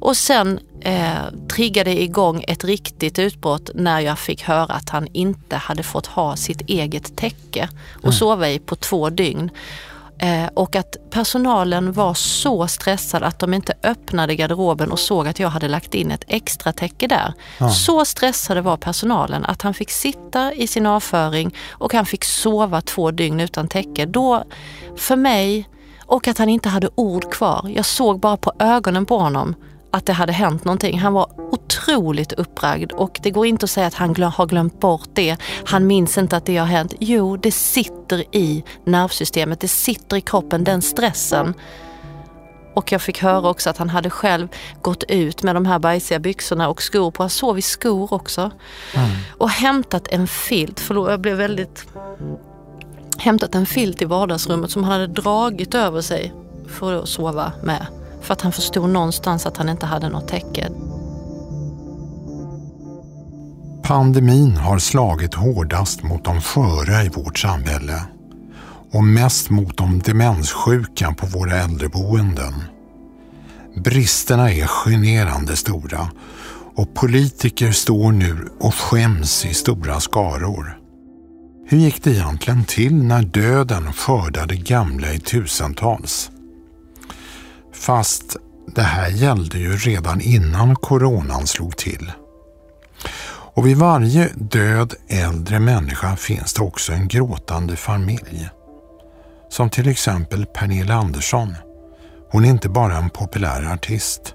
Och sen eh, triggade igång ett riktigt utbrott när jag fick höra att han inte hade fått ha sitt eget täcke och mm. sova i på två dygn. Eh, och att personalen var så stressad att de inte öppnade garderoben och såg att jag hade lagt in ett extra täcke där. Ja. Så stressade var personalen att han fick sitta i sin avföring och han fick sova två dygn utan täcke. Då, för mig, och att han inte hade ord kvar. Jag såg bara på ögonen på honom att det hade hänt någonting. Han var otroligt uppragd och det går inte att säga att han har glömt bort det. Han minns inte att det har hänt. Jo, det sitter i nervsystemet, det sitter i kroppen, den stressen. Och jag fick höra också att han hade själv gått ut med de här bajsiga byxorna och skor på. Han sov i skor också. Mm. Och hämtat en filt, förlåt jag blev väldigt... Hämtat en filt i vardagsrummet som han hade dragit över sig för att sova med. För att han förstod någonstans att han inte hade något täcke. Pandemin har slagit hårdast mot de sköra i vårt samhälle och mest mot de demenssjuka på våra äldreboenden. Bristerna är generande stora och politiker står nu och skäms i stora skaror. Hur gick det egentligen till när döden skördade gamla i tusentals? Fast det här gällde ju redan innan coronan slog till. Och vid varje död äldre människa finns det också en gråtande familj. Som till exempel Pernilla Andersson. Hon är inte bara en populär artist.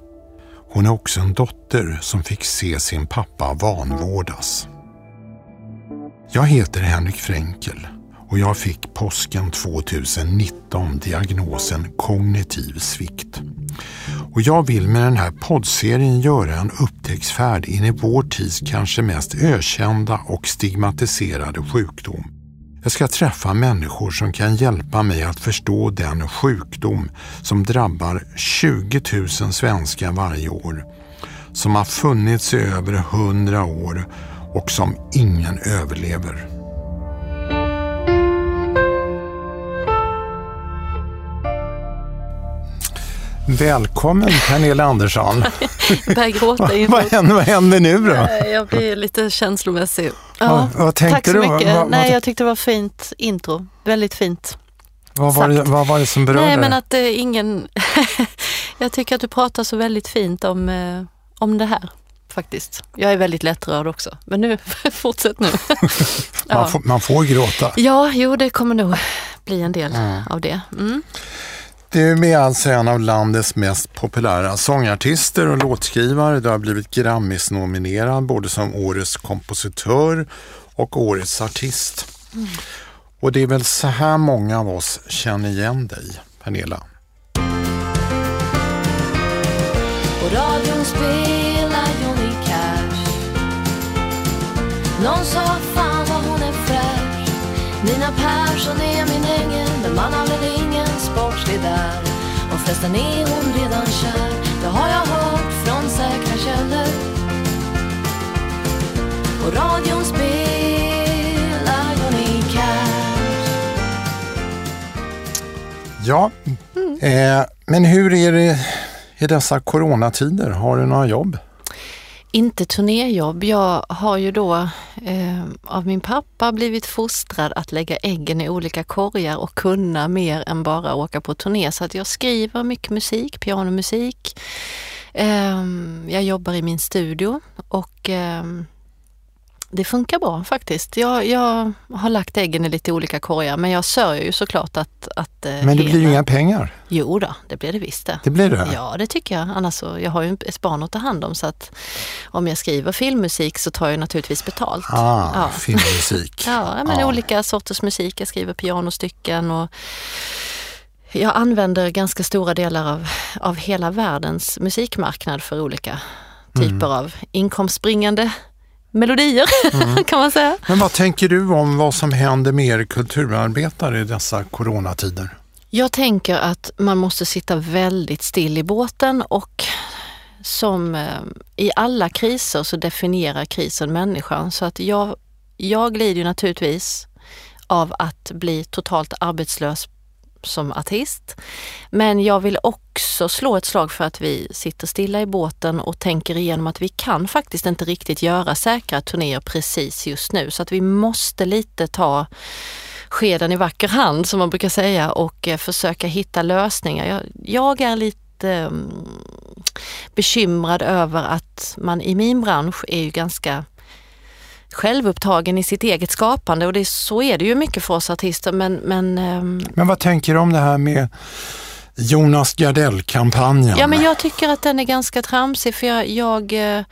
Hon är också en dotter som fick se sin pappa vanvårdas. Jag heter Henrik Fränkel och jag fick påsken 2019 diagnosen kognitiv svikt. Och jag vill med den här poddserien göra en upptäcktsfärd in i vår tids kanske mest ökända och stigmatiserade sjukdom. Jag ska träffa människor som kan hjälpa mig att förstå den sjukdom som drabbar 20 000 svenskar varje år, som har funnits i över 100 år och som ingen överlever. Välkommen Pernilla Andersson. jag börjar gråta vad, händer, vad händer nu då? Jag blir lite känslomässig. Ja, vad, vad tack så du? mycket. Vad, Nej, jag tyckte det var fint intro. Väldigt fint. Vad var, det, vad var det som berörde Nej, men att eh, ingen... jag tycker att du pratar så väldigt fint om, eh, om det här faktiskt. Jag är väldigt lättrörd också, men nu, fortsätt nu. ja. man, får, man, får, gråta. Ja, jo det kommer nog bli en del mm. av det. Mm. Du är alltså en av landets mest populära sångartister och låtskrivare. Du har blivit Grammis-nominerad både som Årets kompositör och Årets artist. Mm. Och det är väl så här många av oss känner igen dig, Pernilla? På radion spelar Johnny Cash Någon sa fan vad hon är fräsch Nina Persson är min ängel men man har sportslig där Och festen är hon redan kär Det har jag hört från säkra källor Och radion spelar Johnny Cash Ja, mm. eh, men hur är det i dessa coronatider? Har du några jobb? Inte turnéjobb. Jag har ju då eh, av min pappa blivit fostrad att lägga äggen i olika korgar och kunna mer än bara åka på turné. Så att jag skriver mycket musik, pianomusik. Eh, jag jobbar i min studio och eh, det funkar bra faktiskt. Jag, jag har lagt äggen i lite olika korgar men jag sörjer ju såklart att... att eh, men det hela... blir ju inga pengar. Jo då, det blir det visst det. Det blir det? Ja, det tycker jag. Annars så, jag har ju ett barn att ta hand om så att om jag skriver filmmusik så tar jag naturligtvis betalt. Ah, ja. filmmusik. ja, men ah. olika sorters musik. Jag skriver pianostycken och jag använder ganska stora delar av, av hela världens musikmarknad för olika typer mm. av inkomstbringande melodier mm. kan man säga. Men vad tänker du om vad som händer med er kulturarbetare i dessa coronatider? Jag tänker att man måste sitta väldigt still i båten och som eh, i alla kriser så definierar krisen människan. Så att jag, jag lider naturligtvis av att bli totalt arbetslös som artist. Men jag vill också slå ett slag för att vi sitter stilla i båten och tänker igenom att vi kan faktiskt inte riktigt göra säkra turnéer precis just nu. Så att vi måste lite ta skeden i vacker hand som man brukar säga och eh, försöka hitta lösningar. Jag, jag är lite mm, bekymrad över att man i min bransch är ju ganska självupptagen i sitt eget skapande och det, så är det ju mycket för oss artister. Men, men, um... men vad tänker du om det här med Jonas Gardell-kampanjen? Ja, men jag tycker att den är ganska tramsig för jag, jag uh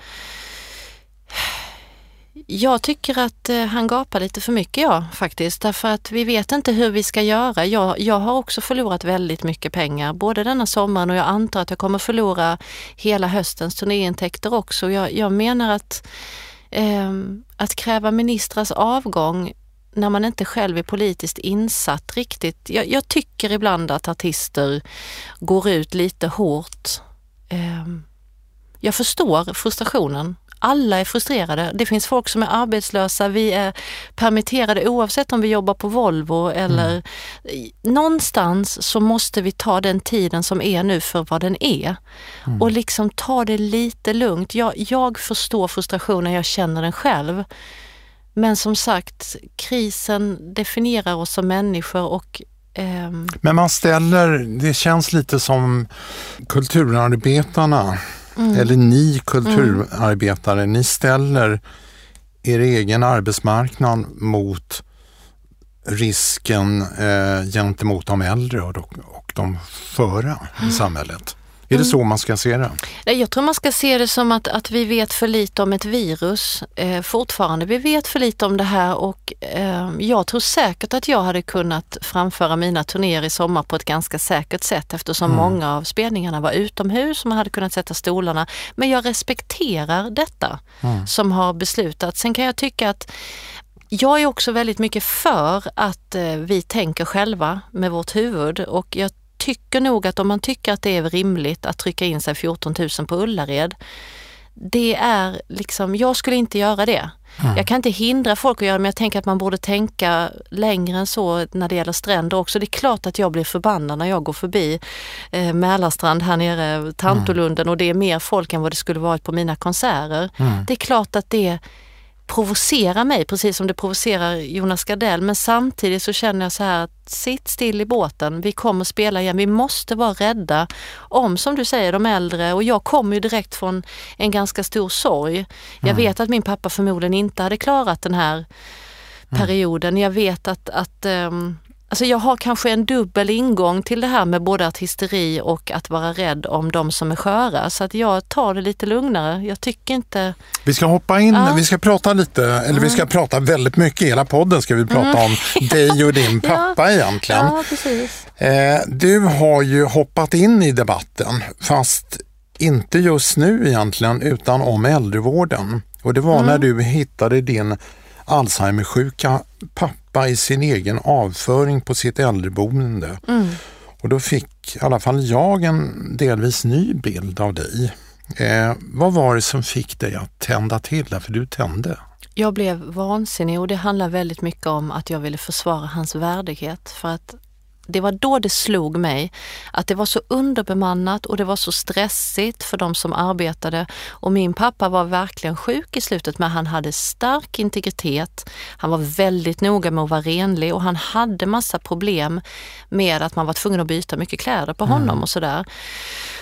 jag tycker att eh, han gapar lite för mycket ja, faktiskt. Därför att vi vet inte hur vi ska göra. Jag, jag har också förlorat väldigt mycket pengar, både denna sommaren och jag antar att jag kommer förlora hela höstens turnéintäkter också. Jag, jag menar att, eh, att kräva ministrars avgång när man inte själv är politiskt insatt riktigt. Jag, jag tycker ibland att artister går ut lite hårt. Eh, jag förstår frustrationen alla är frustrerade. Det finns folk som är arbetslösa, vi är permitterade oavsett om vi jobbar på Volvo eller mm. någonstans så måste vi ta den tiden som är nu för vad den är. Mm. Och liksom ta det lite lugnt. Jag, jag förstår frustrationen, jag känner den själv. Men som sagt, krisen definierar oss som människor och ehm... Men man ställer, det känns lite som kulturarbetarna Mm. Eller ni kulturarbetare, mm. ni ställer er egen arbetsmarknad mot risken eh, gentemot de äldre och, och de före i mm. samhället. Är det mm. så man ska se det? Jag tror man ska se det som att, att vi vet för lite om ett virus eh, fortfarande. Vi vet för lite om det här och eh, jag tror säkert att jag hade kunnat framföra mina turnéer i sommar på ett ganska säkert sätt eftersom mm. många av spelningarna var utomhus och man hade kunnat sätta stolarna. Men jag respekterar detta mm. som har beslutats. Sen kan jag tycka att jag är också väldigt mycket för att eh, vi tänker själva med vårt huvud och jag tycker nog att om man tycker att det är rimligt att trycka in sig 14 000 på Ullared, det är liksom, jag skulle inte göra det. Mm. Jag kan inte hindra folk att göra det men jag tänker att man borde tänka längre än så när det gäller stränder också. Det är klart att jag blir förbannad när jag går förbi eh, Mälarstrand här nere, Tantolunden mm. och det är mer folk än vad det skulle varit på mina konserter. Mm. Det är klart att det provocerar mig precis som det provocerar Jonas Gardell. Men samtidigt så känner jag så här att sitt still i båten, vi kommer spela igen. Vi måste vara rädda om, som du säger, de äldre. Och jag kommer ju direkt från en ganska stor sorg. Jag mm. vet att min pappa förmodligen inte hade klarat den här mm. perioden. Jag vet att, att um, Alltså jag har kanske en dubbel ingång till det här med både artisteri och att vara rädd om de som är sköra. Så att jag tar det lite lugnare. Jag tycker inte... Vi ska hoppa in, ja. vi ska prata lite, eller mm. vi ska prata väldigt mycket, hela podden ska vi prata mm. om dig och din pappa ja. egentligen. Ja, precis. Eh, du har ju hoppat in i debatten, fast inte just nu egentligen, utan om äldrevården. Och det var mm. när du hittade din Alzheimersjuka pappa i sin egen avföring på sitt äldreboende. Mm. Och då fick i alla fall jag en delvis ny bild av dig. Eh, vad var det som fick dig att tända till? För du tände. Jag blev vansinnig och det handlar väldigt mycket om att jag ville försvara hans värdighet. För att det var då det slog mig att det var så underbemannat och det var så stressigt för de som arbetade. Och min pappa var verkligen sjuk i slutet men han hade stark integritet. Han var väldigt noga med att vara renlig och han hade massa problem med att man var tvungen att byta mycket kläder på honom mm. och sådär.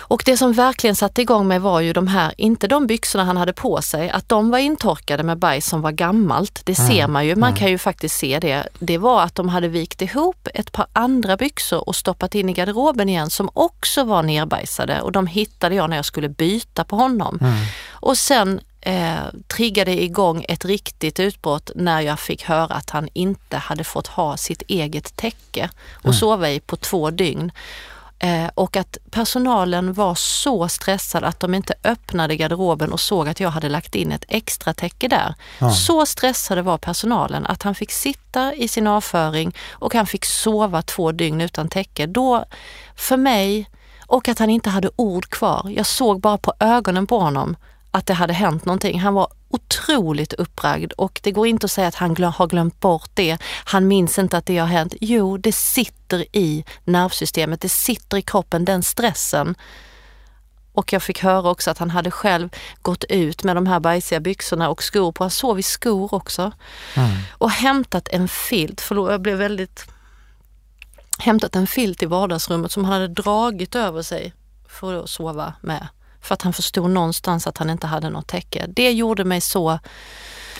Och det som verkligen satte igång mig var ju de här, inte de byxorna han hade på sig, att de var intorkade med bajs som var gammalt. Det ser man ju, man kan ju faktiskt se det. Det var att de hade vikt ihop ett par andra byxor och stoppat in i garderoben igen som också var nerbajsade och de hittade jag när jag skulle byta på honom. Mm. Och sen eh, triggade igång ett riktigt utbrott när jag fick höra att han inte hade fått ha sitt eget täcke och mm. sova i på två dygn. Eh, och att personalen var så stressad att de inte öppnade garderoben och såg att jag hade lagt in ett extra täcke där. Ja. Så stressade var personalen att han fick sitta i sin avföring och han fick sova två dygn utan täcke. Då, för mig, och att han inte hade ord kvar. Jag såg bara på ögonen på honom att det hade hänt någonting. Han var otroligt uppragd och det går inte att säga att han glöm, har glömt bort det. Han minns inte att det har hänt. Jo, det sitter i nervsystemet, det sitter i kroppen, den stressen. Och jag fick höra också att han hade själv gått ut med de här bajsiga byxorna och skor på. Han sov i skor också. Mm. Och hämtat en filt, förlåt jag blev väldigt... Hämtat en filt i vardagsrummet som han hade dragit över sig för att sova med. För att han förstod någonstans att han inte hade något täcke. Det gjorde mig så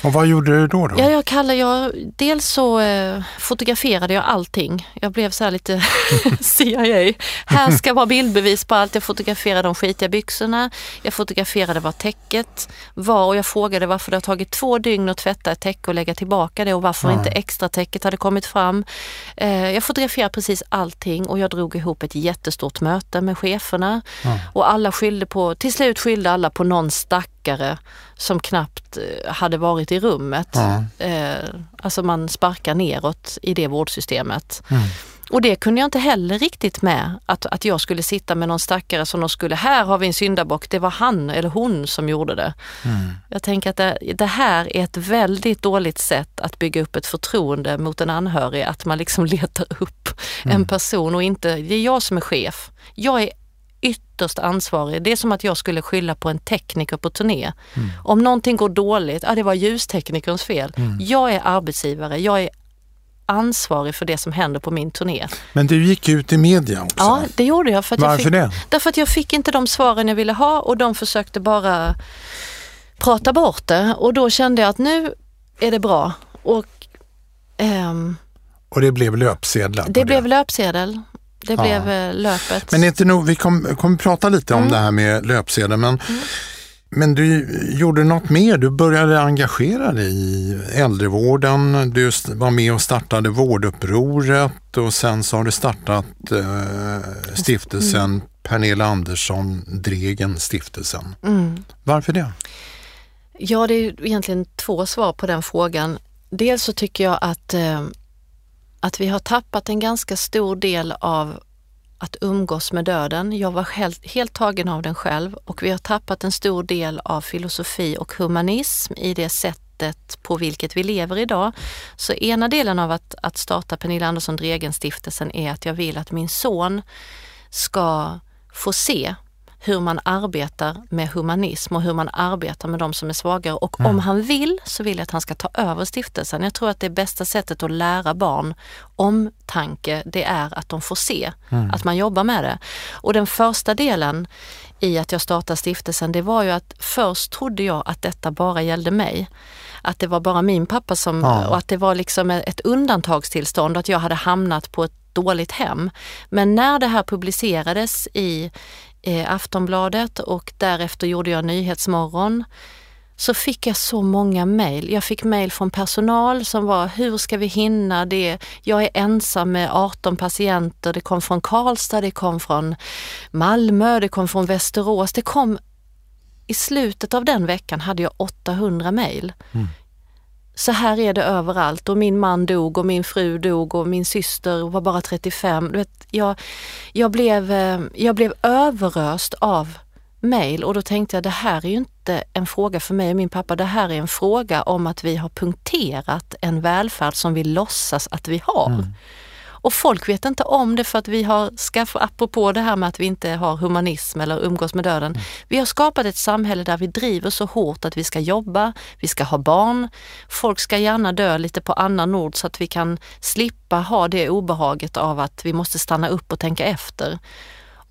och vad gjorde du då? då? Ja, jag kallar, jag, dels så eh, fotograferade jag allting. Jag blev så här lite CIA. Här ska vara bildbevis på allt. Jag fotograferade de skitiga byxorna. Jag fotograferade vad täcket var och jag frågade varför det har tagit två dygn att tvätta ett täcke och lägga tillbaka det och varför ja. inte extra täcket hade kommit fram. Eh, jag fotograferade precis allting och jag drog ihop ett jättestort möte med cheferna. Ja. Och alla skyllde på, till slut skyllde alla på någon stackare som knappt eh, hade varit i rummet. Ja. Eh, alltså man sparkar neråt i det vårdsystemet. Mm. Och det kunde jag inte heller riktigt med, att, att jag skulle sitta med någon stackare som de skulle, här har vi en syndabock, det var han eller hon som gjorde det. Mm. Jag tänker att det, det, här är ett väldigt dåligt sätt att bygga upp ett förtroende mot en anhörig, att man liksom letar upp mm. en person och inte, det är jag som är chef. Jag är ytterst ansvarig. Det är som att jag skulle skylla på en tekniker på turné. Mm. Om någonting går dåligt, ja det var ljusteknikerns fel. Mm. Jag är arbetsgivare, jag är ansvarig för det som händer på min turné. Men du gick ut i media också? Ja, det gjorde jag. För Varför jag fick, det? Därför att jag fick inte de svaren jag ville ha och de försökte bara prata bort det och då kände jag att nu är det bra. Och, ehm, och det blev löpsedlar? Det, det blev löpsedel det blev eh, löpet. Men inte nog, vi kommer kom prata lite om mm. det här med löpsedeln, men, mm. men du gjorde något mer. Du började engagera dig i äldrevården. Du var med och startade Vårdupproret och sen så har du startat eh, stiftelsen mm. Pernilla Andersson Dregen stiftelsen. Mm. Varför det? Ja, det är egentligen två svar på den frågan. Dels så tycker jag att eh, att vi har tappat en ganska stor del av att umgås med döden. Jag var helt, helt tagen av den själv och vi har tappat en stor del av filosofi och humanism i det sättet på vilket vi lever idag. Så ena delen av att, att starta Pernilla Andersson Dregen stiftelsen är att jag vill att min son ska få se hur man arbetar med humanism och hur man arbetar med de som är svagare. Och mm. om han vill så vill jag att han ska ta över stiftelsen. Jag tror att det bästa sättet att lära barn omtanke, det är att de får se mm. att man jobbar med det. Och den första delen i att jag startade stiftelsen, det var ju att först trodde jag att detta bara gällde mig. Att det var bara min pappa som, ja. och att det var liksom ett undantagstillstånd, att jag hade hamnat på ett dåligt hem. Men när det här publicerades i, eh, Aftonbladet och därefter gjorde jag Nyhetsmorgon så fick jag så många mejl. Jag fick mejl från personal som var, hur ska vi hinna det? Jag är ensam med 18 patienter. Det kom från Karlstad, det kom från Malmö, det kom från Västerås. Det kom i slutet av den veckan hade jag 800 mejl. Mm så här är det överallt och min man dog och min fru dog och min syster var bara 35. Du vet, jag, jag, blev, eh, jag blev överöst av mejl och då tänkte jag det här är ju inte en fråga för mig och min pappa. Det här är en fråga om att vi har punkterat en välfärd som vi låtsas att vi har. Mm. Och folk vet inte om det för att vi har skaffat, apropå det här med att vi inte har humanism eller umgås med döden. Mm. Vi har skapat ett samhälle där vi driver så hårt att vi ska jobba, vi ska ha barn. Folk ska gärna dö lite på annan ord så att vi kan slippa ha det obehaget av att vi måste stanna upp och tänka efter.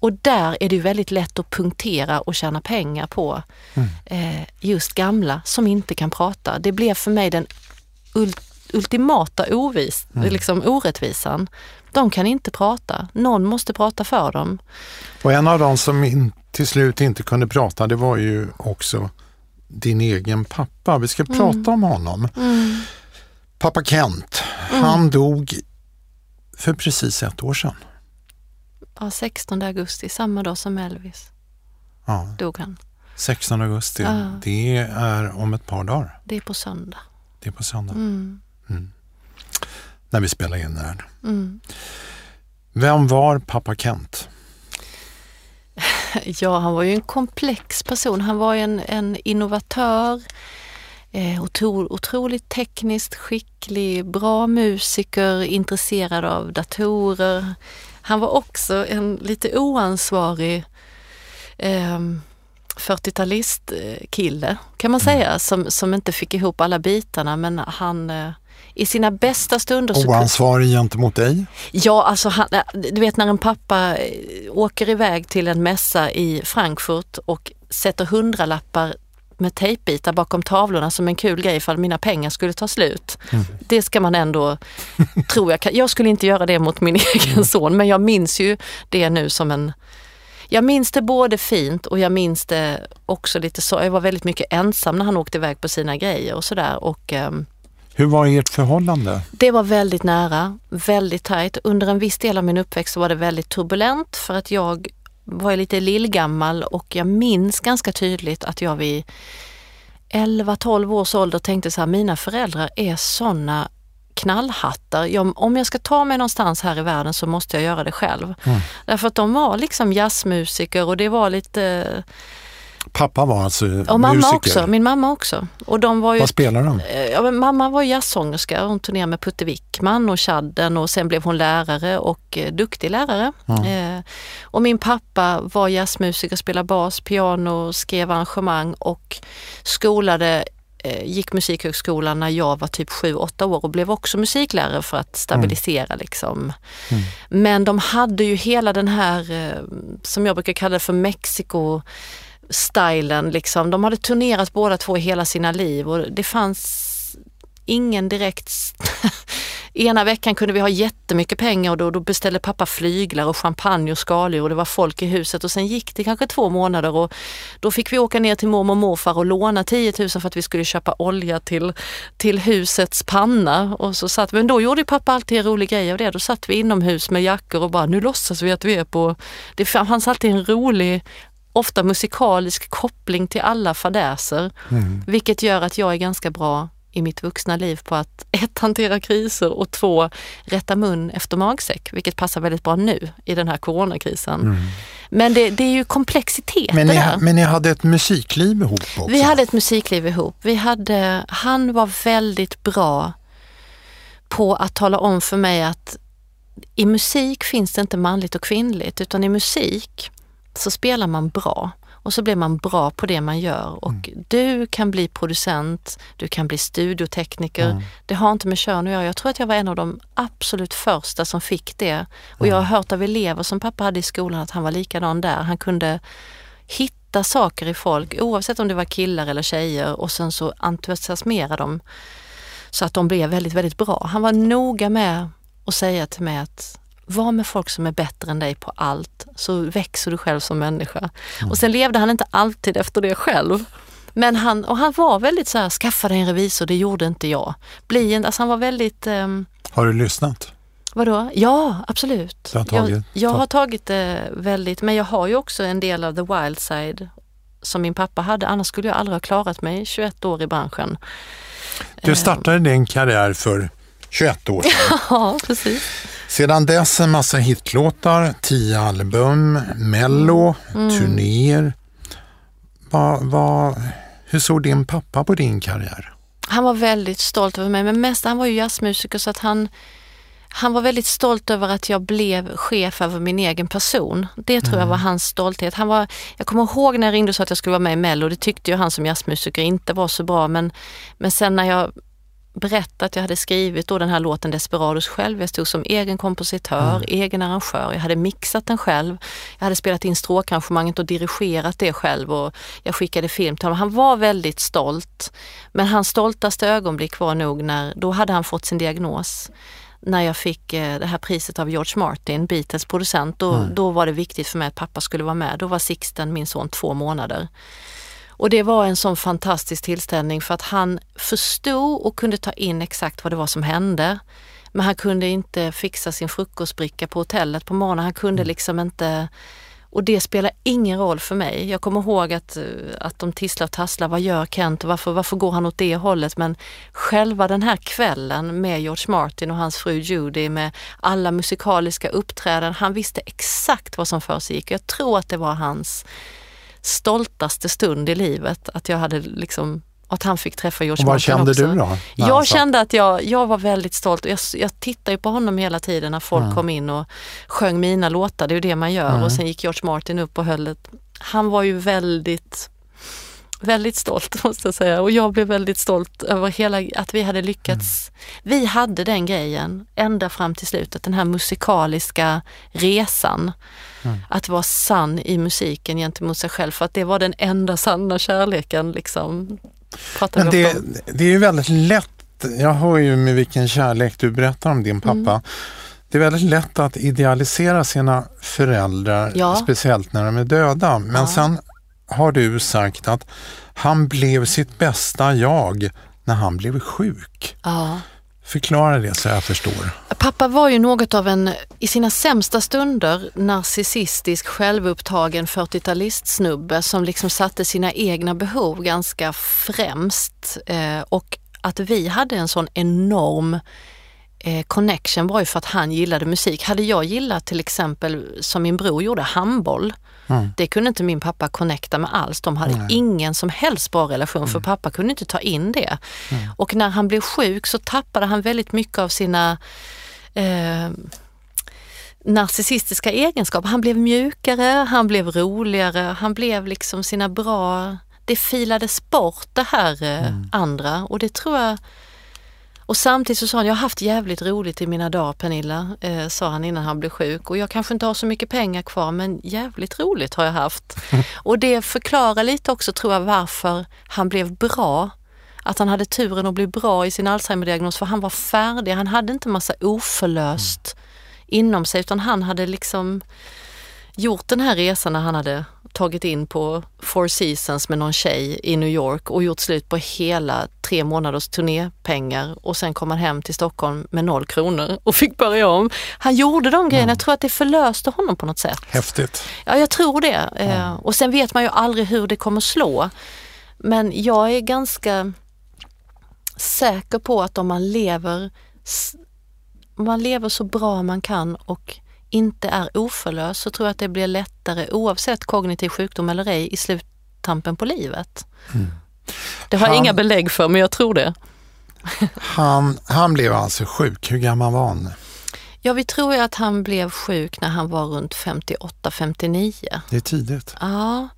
Och där är det väldigt lätt att punktera och tjäna pengar på mm. eh, just gamla som inte kan prata. Det blev för mig den ult ultimata ovis, mm. liksom orättvisan. De kan inte prata. Någon måste prata för dem. Och en av dem som in, till slut inte kunde prata, det var ju också din egen pappa. Vi ska mm. prata om honom. Mm. Pappa Kent, mm. han dog för precis ett år sedan. Ja, 16 augusti, samma dag som Elvis ja. dog han. 16 augusti, ja. det är om ett par dagar. Det är på söndag. Det är på söndag. Mm. Mm. När vi spelade in här. Mm. Vem var pappa Kent? Ja, han var ju en komplex person. Han var en, en innovatör. Eh, otro, otroligt tekniskt skicklig, bra musiker, intresserad av datorer. Han var också en lite oansvarig eh, 40-talistkille kan man säga, mm. som, som inte fick ihop alla bitarna men han eh, i sina bästa stunder... Oansvarig gentemot dig? Ja, alltså han, eh, du vet när en pappa eh, åker iväg till en mässa i Frankfurt och sätter hundralappar med tejpbitar bakom tavlorna som en kul grej ifall mina pengar skulle ta slut. Mm. Det ska man ändå, tror jag, jag skulle inte göra det mot min egen mm. son men jag minns ju det nu som en jag minns det både fint och jag minns det också lite så. Jag var väldigt mycket ensam när han åkte iväg på sina grejer och sådär. um, hur var ert förhållande? Det var väldigt nära, väldigt tajt. Under en viss del av min uppväxt var det väldigt turbulent för att jag var lite lillgammal och jag minns ganska tydligt att jag vid 11-12 års ålder tänkte så här, mina föräldrar är sådana knallhattar. Jag, om jag ska ta mig någonstans här i världen så måste jag göra det själv. Mm. Därför att de var liksom jazzmusiker och det var lite Pappa var alltså och mamma musiker? också, min mamma också. Och de var ju, Vad spelar de? Eh, ja, mamma var jazzsångerska, hon turnerade med Putte Wickman och Chadden och sen blev hon lärare och eh, duktig lärare. Mm. Eh, och min pappa var jazzmusiker, spelade bas, piano, skrev arrangemang och skolade eh, gick musikhögskolan när jag var typ 7-8 år och blev också musiklärare för att stabilisera mm. liksom. Mm. Men de hade ju hela den här, som jag brukar kalla det för Mexiko stylen liksom. De hade turnerat båda två hela sina liv och det fanns ingen direkt... Ena veckan kunde vi ha jättemycket pengar och då, då beställde pappa flyglar och champagne och skaldjur och det var folk i huset och sen gick det kanske två månader och då fick vi åka ner till mormor och morfar och låna 10 000 för att vi skulle köpa olja till, till husets panna. Och så satt, men då gjorde pappa alltid en rolig grej av det. Då satt vi inomhus med jackor och bara nu låtsas vi att vi är på... Det fanns alltid en rolig ofta musikalisk koppling till alla fadäser. Mm. Vilket gör att jag är ganska bra i mitt vuxna liv på att ett, hantera kriser och två, rätta mun efter magsäck, vilket passar väldigt bra nu i den här coronakrisen. Mm. Men det, det, är ju komplexitet men ni, där. Men ni hade ett musikliv ihop också? Vi hade ett musikliv ihop. Vi hade, han var väldigt bra på att tala om för mig att i musik finns det inte manligt och kvinnligt utan i musik så spelar man bra och så blir man bra på det man gör. Och mm. du kan bli producent, du kan bli studiotekniker. Mm. Det har inte med kön att göra. Jag tror att jag var en av de absolut första som fick det. Och jag har hört av elever som pappa hade i skolan att han var likadan där. Han kunde hitta saker i folk oavsett om det var killar eller tjejer och sen så entusiasmera dem så att de blev väldigt, väldigt bra. Han var noga med att säga till mig att var med folk som är bättre än dig på allt så växer du själv som människa. Mm. Och sen levde han inte alltid efter det själv. Men han, och han var väldigt så här, skaffa dig en revisor, det gjorde inte jag. Bli en, alltså han var väldigt... Um, har du lyssnat? Vadå? Ja, absolut. Har tagit, jag, jag har tagit det väldigt, men jag har ju också en del av the wild side som min pappa hade, annars skulle jag aldrig ha klarat mig 21 år i branschen. Du startade din karriär för 21 år sedan. ja, precis. Sedan dess en massa hitlåtar, tio album, mello, mm. turnéer. Va, va, hur såg din pappa på din karriär? Han var väldigt stolt över mig, men mest han var ju jazzmusiker så att han, han var väldigt stolt över att jag blev chef över min egen person. Det tror mm. jag var hans stolthet. Han var, jag kommer ihåg när jag ringde och sa att jag skulle vara med i Mello, det tyckte ju han som jazzmusiker inte var så bra men, men sen när jag berätta att jag hade skrivit då den här låten Desperados själv. Jag stod som egen kompositör, mm. egen arrangör. Jag hade mixat den själv. Jag hade spelat in stråkarrangemanget och dirigerat det själv och jag skickade film till honom. Han var väldigt stolt. Men hans stoltaste ögonblick var nog när, då hade han fått sin diagnos när jag fick eh, det här priset av George Martin, Beatles producent, då, mm. då var det viktigt för mig att pappa skulle vara med. Då var Sixten, min son, två månader. Och det var en sån fantastisk tillställning för att han förstod och kunde ta in exakt vad det var som hände. Men han kunde inte fixa sin frukostbricka på hotellet på morgonen. Han kunde mm. liksom inte och det spelar ingen roll för mig. Jag kommer ihåg att, eh, att de tisslar och tasslar. Vad gör Kent? Varför, varför går han åt det hållet? Men själva den här kvällen med George Martin och hans fru Judy med alla musikaliska uppträdanden. Han visste exakt vad som för sig gick. Jag tror att det var hans stoltaste stund i livet. Att jag hade liksom att han fick träffa George Och vad Martin kände också. du då? Jag sa- kände att jag, jag var väldigt stolt. Jag, jag tittade ju på honom hela tiden när folk Mm. kom in och sjöng mina låtar. Det är ju det man gör. Mm. Och sen gick George Martin upp och höll ett... Han var ju väldigt, väldigt stolt måste jag säga. Och jag blev väldigt stolt över hela, att vi hade lyckats. Vi hade den grejen ända fram till slutet. Den här musikaliska resan. Mm. Att vara sann i musiken gentemot sig själv. För att det var den enda sanna kärleken. Liksom, pratar Men det, om. det är ju väldigt lätt, jag hör ju med vilken kärlek du berättar om din pappa. Mm. Det är väldigt lätt att idealisera sina föräldrar, Ja. speciellt när de är döda. Men Ja. sen har du sagt att han blev sitt bästa jag när han blev sjuk. Ja. Förklara det så jag förstår. Pappa var ju något av en, i sina sämsta stunder, narcissistisk, självupptagen 40-talistsnubbe som liksom satte sina egna behov ganska främst. Eh, och att vi hade en sån enorm connection var ju för att han gillade musik. Hade jag gillat till exempel, som min bror gjorde, handboll, Mm. det kunde inte min pappa connecta med alls. De hade Nej. ingen som helst bra relation för pappa kunde inte ta in det. Och när han blev sjuk så tappade han väldigt mycket av sina eh, narcissistiska egenskaper. Han blev mjukare, han blev roligare, han blev liksom sina bra... Det filades bort det här eh, andra och det tror jag... Och samtidigt så sa han, jag har haft jävligt roligt i mina dagar Pernilla, eh, sa han innan han blev sjuk. Och jag kanske inte har så mycket pengar kvar men jävligt roligt har jag haft. och det förklarar lite också tror jag varför han blev bra. Att han hade turen att bli bra i sin Alzheimer-diagnos för han var färdig, han hade inte massa oförlöst inom sig utan han hade liksom gjort den här resan när han hade tagit in på Four Seasons med någon tjej i New York och gjort slut på hela tre månaders turnépengar och sen kom han hem till Stockholm med noll kronor och fick börja om. Han gjorde de grejerna, jag tror att det förlöste honom på något sätt. Häftigt. Ja, jag tror det. Eh, Och sen vet man ju aldrig hur det kommer slå. Men jag är ganska säker på att om man lever, om man lever så bra man kan och inte är oförlös så tror jag att det blir lättare oavsett kognitiv sjukdom eller ej i sluttampen på livet. Det har jag Han- inga belägg för men jag tror det. Han, han blev alltså sjuk. Hur gammal var han? Ja, vi tror ju att han blev sjuk när han var runt 58-59. Det är tidigt. Ja,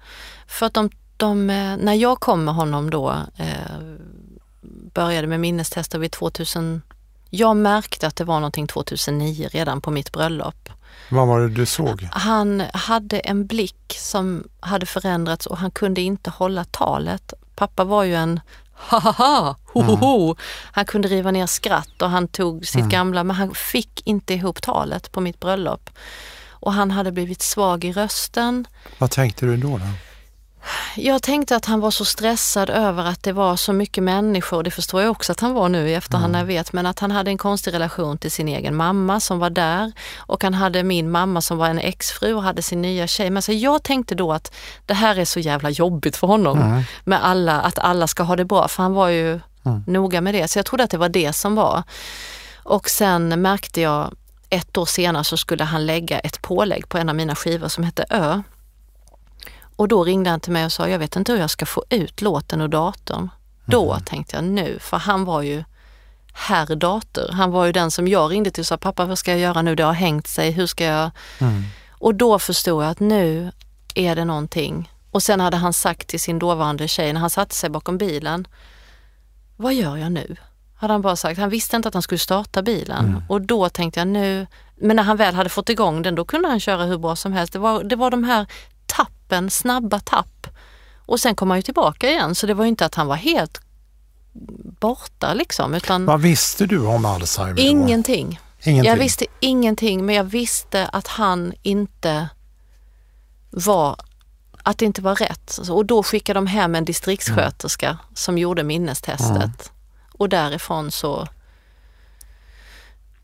för att de, de, eh, när jag kom med honom då, eh, började med minnestester vid 2000, jag märkte att det var någonting 2009 redan på mitt bröllop. Vad var det du såg? Han hade en blick som hade förändrats och han kunde inte hålla talet. Pappa var ju en ha ha ha, ho ho ho. Han kunde riva ner skratt och han tog sitt gamla, men han fick inte ihop talet på mitt bröllop. Och han hade blivit svag i rösten. Vad tänkte du då? då? Jag tänkte att han var så stressad över att det var så mycket människor, det förstår jag också att han var nu i efterhand när jag vet, men att han hade en konstig relation till sin egen mamma som var där och han hade min mamma som var en exfru och hade sin nya tjej. Men så jag tänkte då att det här är så jävla jobbigt för honom med alla, att alla ska ha det bra, för han var ju noga med det. Så jag trodde att det var det som var. Och sen märkte jag ett år senare så skulle han lägga ett pålägg på en av mina skivor som hette Ö. Och då ringde han till mig och sa, jag vet inte hur jag ska få ut låten ur datorn. Då tänkte jag nu, för han var ju herr dator. Han var ju den som jag ringde till och sa, pappa vad ska jag göra nu? Det har hängt sig, hur ska jag? Och då förstod jag att nu är det någonting. Och sen hade han sagt till sin dåvarande tjej när han satte sig bakom bilen, vad gör jag nu? Hade han bara sagt. Han visste inte att han skulle starta bilen och då tänkte jag nu, men när han väl hade fått igång den då kunde han köra hur bra som helst. Det var, det var de här tappen, snabba tapp. Och sen kom han ju tillbaka igen så det var ju inte att han var helt borta liksom utan Vad visste du om Alzheimer då? ingenting. Ingenting. Jag visste ingenting men jag visste att han inte var att det inte var rätt. Och då skickade de hem en distriktssköterska som gjorde minnestestet. Och därifrån så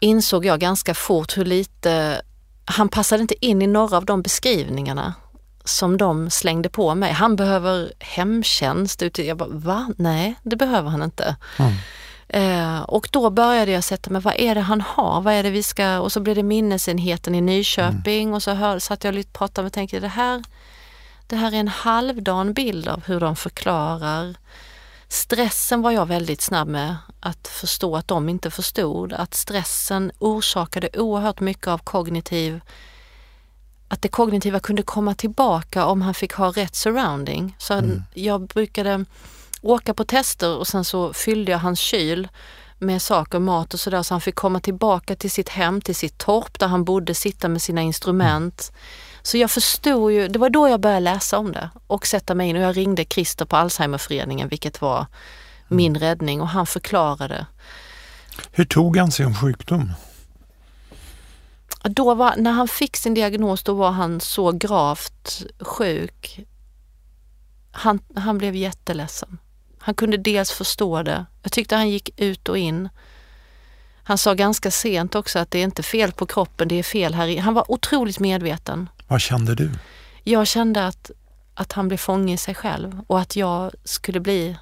insåg jag ganska fort hur lite, han passade inte in i några av de beskrivningarna som de slängde på mig. Han behöver hemtjänst. Jag bara, va? Nej, det behöver han inte. Eh, och då började jag sätta mig, vad är det han har? Vad är det vi ska... Och så blev det minnesenheten i Nyköping och så hör, satt jag lite och pratade och tänkte det här, det här är en halvdan bild av hur de förklarar stressen var jag väldigt snabb med att förstå att de inte förstod. Att stressen orsakade oerhört mycket av kognitiv att det kognitiva kunde komma tillbaka om han fick ha rätt surrounding. Så mm. jag brukade åka på tester och sen så fyllde jag hans kyl med saker, mat och sådär så han fick komma tillbaka till sitt hem, till sitt torp där han bodde, sitta med sina instrument. Så jag förstod ju, det var då jag började läsa om det och sätta mig in och jag ringde Christer på Alzheimerföreningen vilket var min räddning och han förklarade. Hur tog han sin sjukdom? Då var, när han fick sin diagnos då var han så gravt sjuk. Han, han blev jätteledsen. Han kunde dels förstå det. Jag tyckte han gick ut och in. Han sa ganska sent också att det är inte fel på kroppen, det är fel här i. Han var otroligt medveten. Vad kände du? Jag kände att, att han blev fånge i sig själv och att jag skulle bli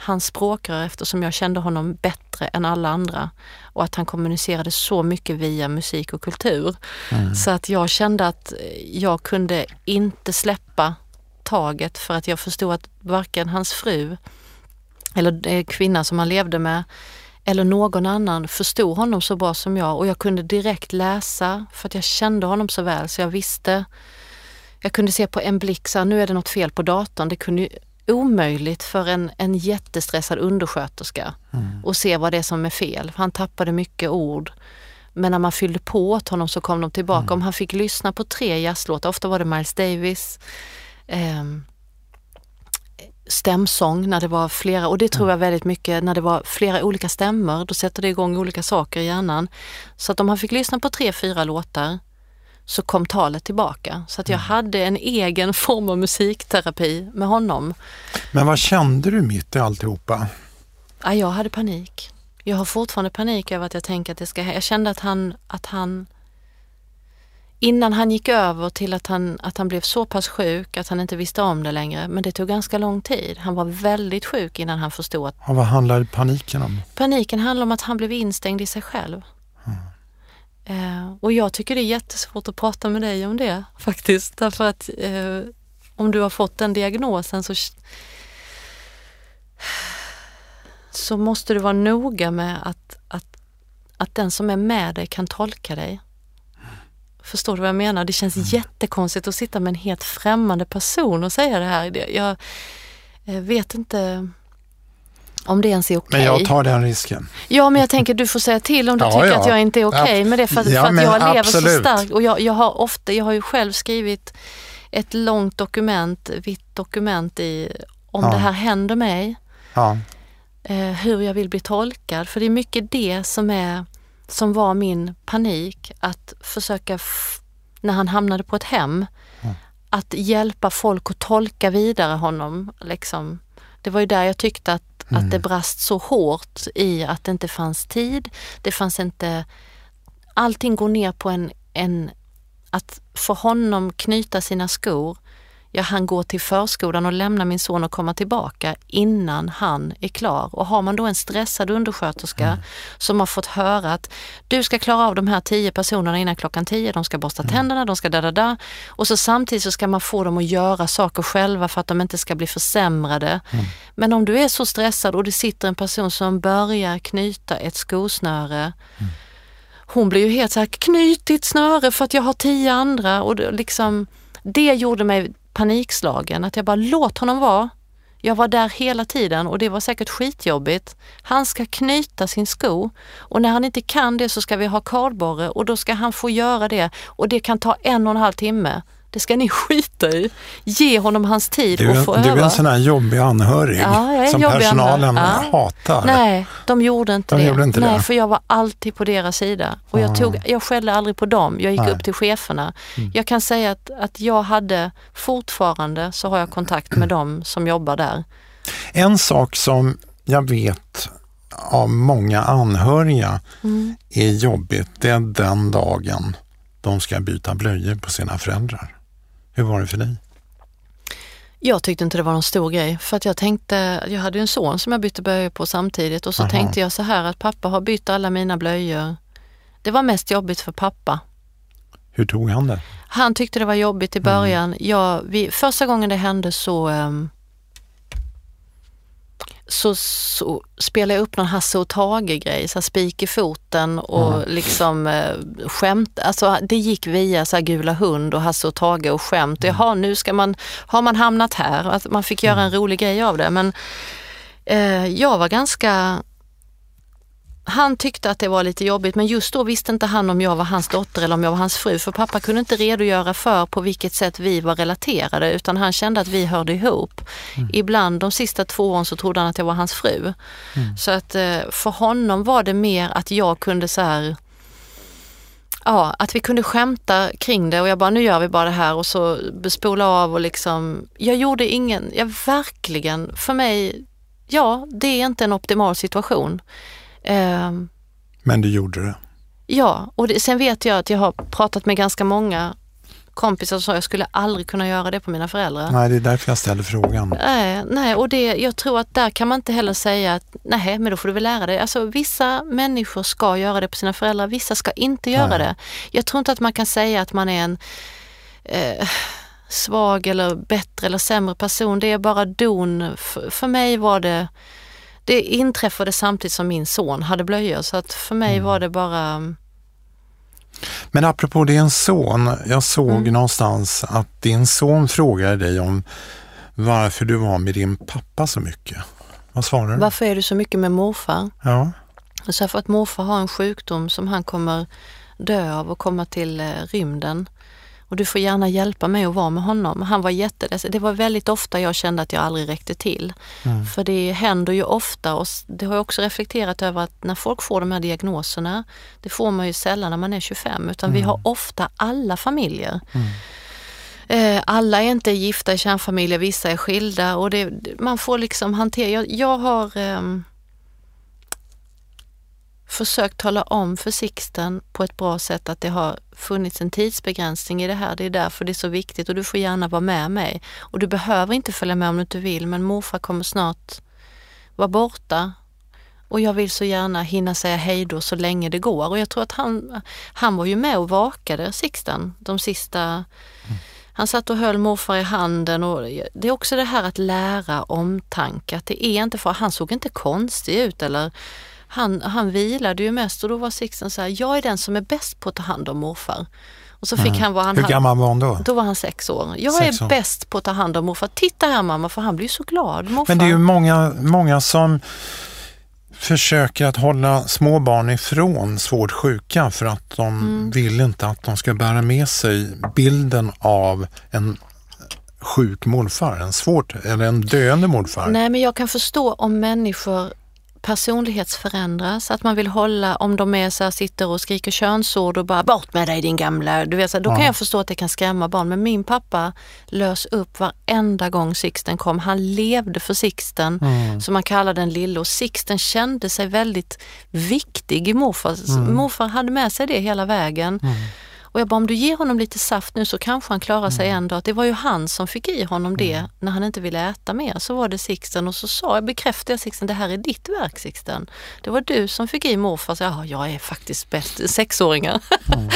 hans språkrör eftersom jag kände honom bättre än alla andra och att han kommunicerade så mycket via musik och kultur. Mm. Så att jag kände att jag kunde inte släppa taget för att jag förstod att varken hans fru eller kvinna som han levde med eller någon annan förstod honom så bra som jag och jag kunde direkt läsa för att jag kände honom så väl så jag visste. Jag kunde se på en blick så nu är det något fel på datorn. Det kunde omöjligt för en, en jättestressad undersköterska mm. att se vad det är som är fel. Han tappade mycket ord. Men när man fyllde på åt honom så kom de tillbaka. Mm. Om han fick lyssna på tre jazzlåtar, ofta var det Miles Davis, eh, stämsång när det var flera, och det tror jag väldigt mycket, när det var flera olika stämmor, då sätter det igång olika saker i hjärnan. Så att om han fick lyssna på tre, fyra låtar så kom talet tillbaka. Så att jag mm. hade en egen form av musikterapi med honom. Men vad kände du mitt i alltihopa? Ja, jag hade panik. Jag har fortfarande panik över att jag tänker att det ska Jag kände att han, att han innan han gick över till att han, att han blev så pass sjuk att han inte visste om det längre. Men det tog ganska lång tid. Han var väldigt sjuk innan han förstod att... Och vad handlade paniken om? Paniken handlade om att han blev instängd i sig själv. Eh, och jag tycker det är jättesvårt att prata med dig om det faktiskt. Därför att eh, om du har fått den diagnosen så, så måste du vara noga med att, att, att den som är med dig kan tolka dig. Förstår du vad jag menar? Det känns mm. jättekonstigt att sitta med en helt främmande person och säga det här. Jag vet inte om det ens är okej. Okay. Men jag tar den risken. Ja, men jag tänker du får säga till om du ja, tycker ja. att jag inte är okej okay med det. För, ja, för att jag lever absolut. så starkt. Och jag, jag, har ofta, jag har ju själv skrivit ett långt dokument, vitt dokument i om det här händer mig. Eh, hur jag vill bli tolkad. För det är mycket det som är som var min panik. Att försöka, när han hamnade på ett hem, att hjälpa folk att tolka vidare honom. Liksom. Det var ju där jag tyckte att Mm. Att det brast så hårt i att det inte fanns tid. Det fanns inte... Allting går ner på en, en att för honom knyta sina skor jag hann gå till förskolan och lämna min son och komma tillbaka innan han är klar. Och har man då en stressad undersköterska mm. som har fått höra att du ska klara av de här tio personerna innan klockan tio, de ska borsta mm. tänderna, de ska da da da. Och så samtidigt så ska man få dem att göra saker själva för att de inte ska bli försämrade. Mm. Men om du är så stressad och det sitter en person som börjar knyta ett skosnöre mm. hon blir ju helt så här, knyt ditt snöre för att jag har tio andra. Och liksom, det gjorde mig panikslagen. Att jag bara, låt honom vara. Jag var där hela tiden och det var säkert skitjobbigt. Han ska knyta sin sko och när han inte kan det så ska vi ha kardborre och då ska han få göra det och det kan ta en och en halv timme. Det ska ni skita i. Ge honom hans tid du, och få öva. Du är en sån här jobbig anhörig ja, som jobbig personalen ja. hatar. Nej, de gjorde inte de det. Gjorde inte Nej, det. för jag var alltid på deras sida. Och jag, tog, jag skällde aldrig på dem. Jag gick Nej. upp till cheferna. Mm. Jag kan säga att, att jag hade, fortfarande så har jag kontakt med dem som jobbar där. En sak som jag vet av många anhöriga mm. är jobbigt, det är den dagen de ska byta blöjor på sina föräldrar. Hur var det för dig? Jag tyckte inte det var någon stor grej för att jag tänkte, jag hade en son som jag bytte blöjor på samtidigt och så Aha. tänkte jag så här att pappa har bytt alla mina blöjor. Det var mest jobbigt för pappa. Hur tog han det? Han tyckte det var jobbigt i början. Mm. Jag, vi, första gången det hände så um, så, så spelade jag upp någon Hasse och Tage-grej, så spik i foten och mm. liksom eh, skämt. Alltså det gick via så här Gula hund och Hasse och Tage och skämt. Mm. Jaha, nu ska man, har man hamnat här? Att man fick göra en mm. rolig grej av det. Men eh, jag var ganska han tyckte att det var lite jobbigt men just då visste inte han om jag var hans dotter eller om jag var hans fru för pappa kunde inte redogöra för på vilket sätt vi var relaterade utan han kände att vi hörde ihop. Mm. Ibland de sista två åren så trodde han att jag var hans fru. Mm. Så att eh, för honom var det mer att jag kunde så här Ja, att vi kunde skämta kring det och jag bara, nu gör vi bara det här och så spola av och liksom, jag gjorde ingen, jag verkligen, för mig, ja, det är inte en optimal situation. Um, Men du gjorde det? Ja, och det, sen vet jag att jag har pratat med ganska många kompisar som sa jag skulle aldrig kunna göra det på mina föräldrar. Nej, det är därför jag ställer frågan. Nej, nej och det, jag tror att där kan man inte heller säga att nej, men då får du väl lära dig. Alltså vissa människor ska göra det på sina föräldrar, vissa ska inte göra nej. det. Jag tror inte att man kan säga att man är en eh, svag eller bättre eller sämre person. Det är bara don. För, för mig var det det inträffade samtidigt som min son hade blöjor så att för mig mm. var det bara... Men apropå din son, jag såg mm. någonstans att din son frågade dig om varför du var med din pappa så mycket. Vad svarade du? Varför är du så mycket med morfar? Ja. Så för att morfar har en sjukdom som han kommer dö av och komma till eh, rymden och du får gärna hjälpa mig att vara med honom. Han var jätteledsen. Det var väldigt ofta jag kände att jag aldrig räckte till. Mm. För det händer ju ofta och det har jag också reflekterat över att när folk får de här diagnoserna, det får man ju sällan när man är 25 utan mm. vi har ofta alla familjer. Mm. Eh, alla är inte gifta i kärnfamiljer, vissa är skilda och det, man får liksom hantera. Jag, jag har um, försökt tala om för Sixten på ett bra sätt att det har funnits en tidsbegränsning i det här. Det är därför det är så viktigt och du får gärna vara med mig. Och du behöver inte följa med om du inte vill men morfar kommer snart vara borta och jag vill så gärna hinna säga hej då så länge det går. Och jag tror att han, han var ju med och vakade Sixten de sista mm. Han satt och höll morfar i handen och det är också det här att lära omtanke. Att det är inte för, han såg inte konstig ut eller han, han vilade ju mest och då var Sixten så här, jag är den som är bäst på att ta hand om morfar. Och så fick mm. han vad han Hur gammal var han då? Då var han sex år. Jag sex är år. bäst på att ta hand om morfar. Titta här mamma, för han blir så glad. Morfar. Men det är ju många, många som försöker att hålla små barn ifrån svårt sjuka för att de mm. vill inte att de ska bära med sig bilden av en sjuk morfar, en svårt eller en döende morfar. Nej, men jag kan förstå om människor personlighetsförändras, att man vill hålla, om de är så här, sitter och skriker könsord och bara bort med dig din gamla, du vet, så här, då ja. kan jag förstå att det kan skrämma barn. Men min pappa lös upp varenda gång Sixten kom. Han levde för Sixten, mm. som man kallade den lille och Sixten kände sig väldigt viktig i morfar. Mm. Morfar hade med sig det hela vägen. Mm. Och jag bara, om du ger honom lite saft nu så kanske han klarar sig mm. en dag. Det var ju han som fick i honom det mm. när han inte ville äta mer. Så var det Sixten och så sa jag, bekräftade jag Sixten, det här är ditt verk Sixten. Det var du som fick i morfar. Så, ja, jag är faktiskt bäst, sexåringar. Mm.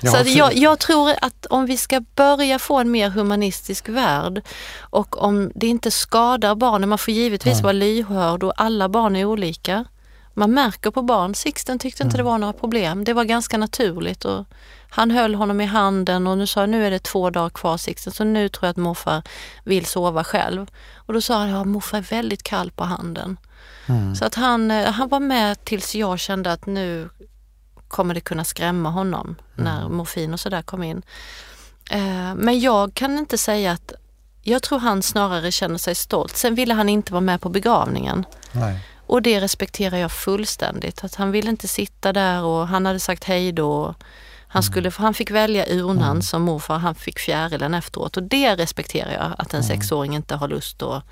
Ja, så jag, jag, tror att om vi ska börja få en mer humanistisk värld och om det inte skadar barnen, man får givetvis mm. vara lyhörd och alla barn är olika. Man märker på barn, Sixten tyckte inte det var några problem. Det var ganska naturligt. Och han höll honom i handen och nu sa nu är det två dagar kvar Sixten, så nu tror jag att morfar vill sova själv. Och då sa han, ja morfar är väldigt kall på handen. Mm. Så att han, eh, han var med tills jag kände att nu kommer det kunna skrämma honom mm. när morfin och sådär kom in. Eh, men jag kan inte säga att, jag tror han snarare känner sig stolt. Sen ville han inte vara med på begravningen. Nej. Och det respekterar jag fullständigt. Att han ville inte sitta där och han hade sagt hej då. Han, skulle, mm. han fick välja urnan mm. som morfar, han fick fjärilen efteråt och det respekterar jag att en mm. sexåring inte har lust att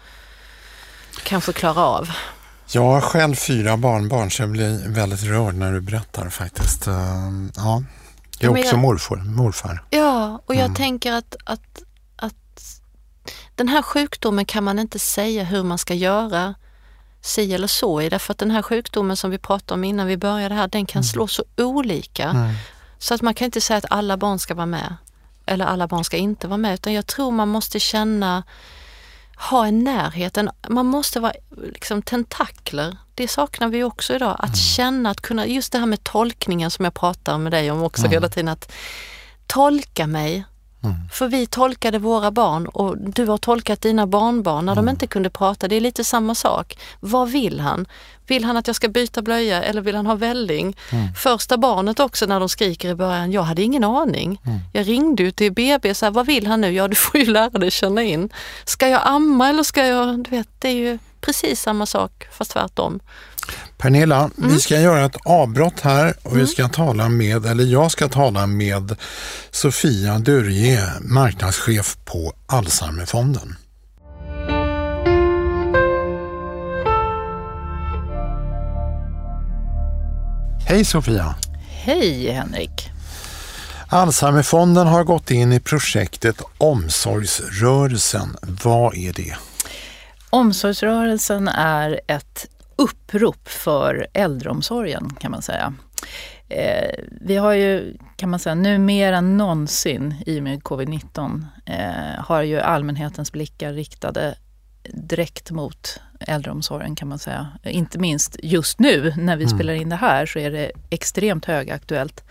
kanske klara av. Jag har själv fyra barnbarn så jag blir väldigt rörd när du berättar faktiskt. Ehm, ja, jag är också jag, morfar, morfar. Ja, och jag mm. tänker att, att, att den här sjukdomen kan man inte säga hur man ska göra si eller så i. Därför att den här sjukdomen som vi pratade om innan vi började här, den kan mm. slå så olika. Mm. Så att man kan inte säga att alla barn ska vara med eller alla barn ska inte vara med utan jag tror man måste känna ha en närhet. Man måste vara liksom tentakler. Det saknar vi också idag. Att mm. känna, att kunna, just det här med tolkningen som jag pratar med dig om också mm. hela tiden. Att tolka mig. Mm. För vi tolkade våra barn och du har tolkat dina barnbarn när mm. de inte kunde prata. Det är lite samma sak. Vad vill han? Vill han att jag ska byta blöja eller vill han ha välling? Mm. Första barnet också när de skriker i början, jag hade ingen aning. Mm. Jag ringde ju till BB, så här, vad vill han nu? Ja, du får ju lära dig känna in. Ska jag amma eller ska jag, du vet, det är ju precis samma sak fast tvärtom. Pernilla, mm. vi ska göra ett avbrott här och mm. vi ska tala med, eller jag ska tala med Sofia Dörje, marknadschef på Alzheimerfonden. Hej Sofia! Hej Henrik! Alzheimerfonden har gått in i projektet Omsorgsrörelsen. Vad är det? Omsorgsrörelsen är ett upprop för äldreomsorgen kan man säga. Eh, vi har ju, kan man säga, nu mer än någonsin i och med covid-19 eh, har ju allmänhetens blickar riktade direkt mot äldreomsorgen kan man säga. Inte minst just nu när vi mm. spelar in det här så är det extremt högaktuellt.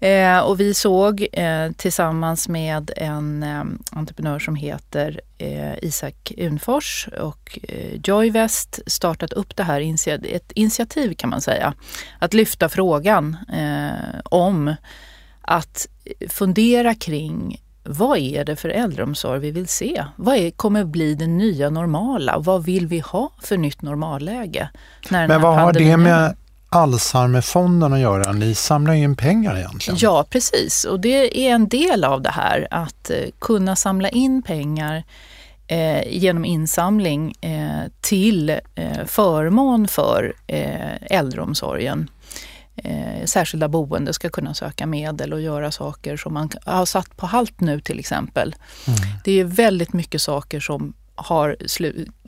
Eh, och vi såg eh, tillsammans med en eh, entreprenör som heter eh, Isak Unfors och eh, Joyvest startat upp det här, ett initiativ kan man säga, att lyfta frågan eh, om att fundera kring vad är det för äldreomsorg vi vill se? Vad är, kommer bli det nya normala? Vad vill vi ha för nytt normalläge? Men vad har det med Alzheimerfonden att göra? Ni samlar in pengar egentligen. Ja, precis. Och det är en del av det här, att eh, kunna samla in pengar eh, genom insamling eh, till eh, förmån för eh, äldreomsorgen. Eh, särskilda boende ska kunna söka medel och göra saker som man har satt på halt nu till exempel. Mm. Det är väldigt mycket saker som har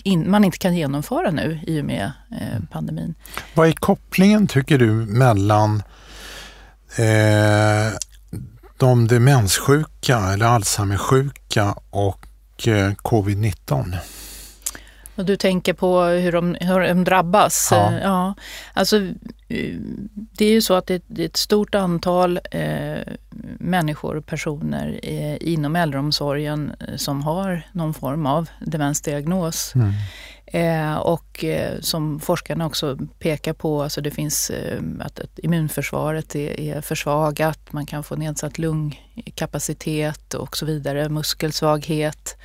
in, man inte kan genomföra nu i och med eh, pandemin. Vad är kopplingen tycker du mellan eh, de demenssjuka eller Alzheimersjuka och eh, covid-19? Och du tänker på hur de, hur de drabbas? Ja. ja. Alltså, det är ju så att det är ett stort antal eh, människor, personer eh, inom äldreomsorgen eh, som har någon form av demensdiagnos. Mm. Eh, och eh, som forskarna också pekar på, alltså det finns eh, att, att immunförsvaret är, är försvagat, man kan få nedsatt lungkapacitet och så vidare, muskelsvaghet.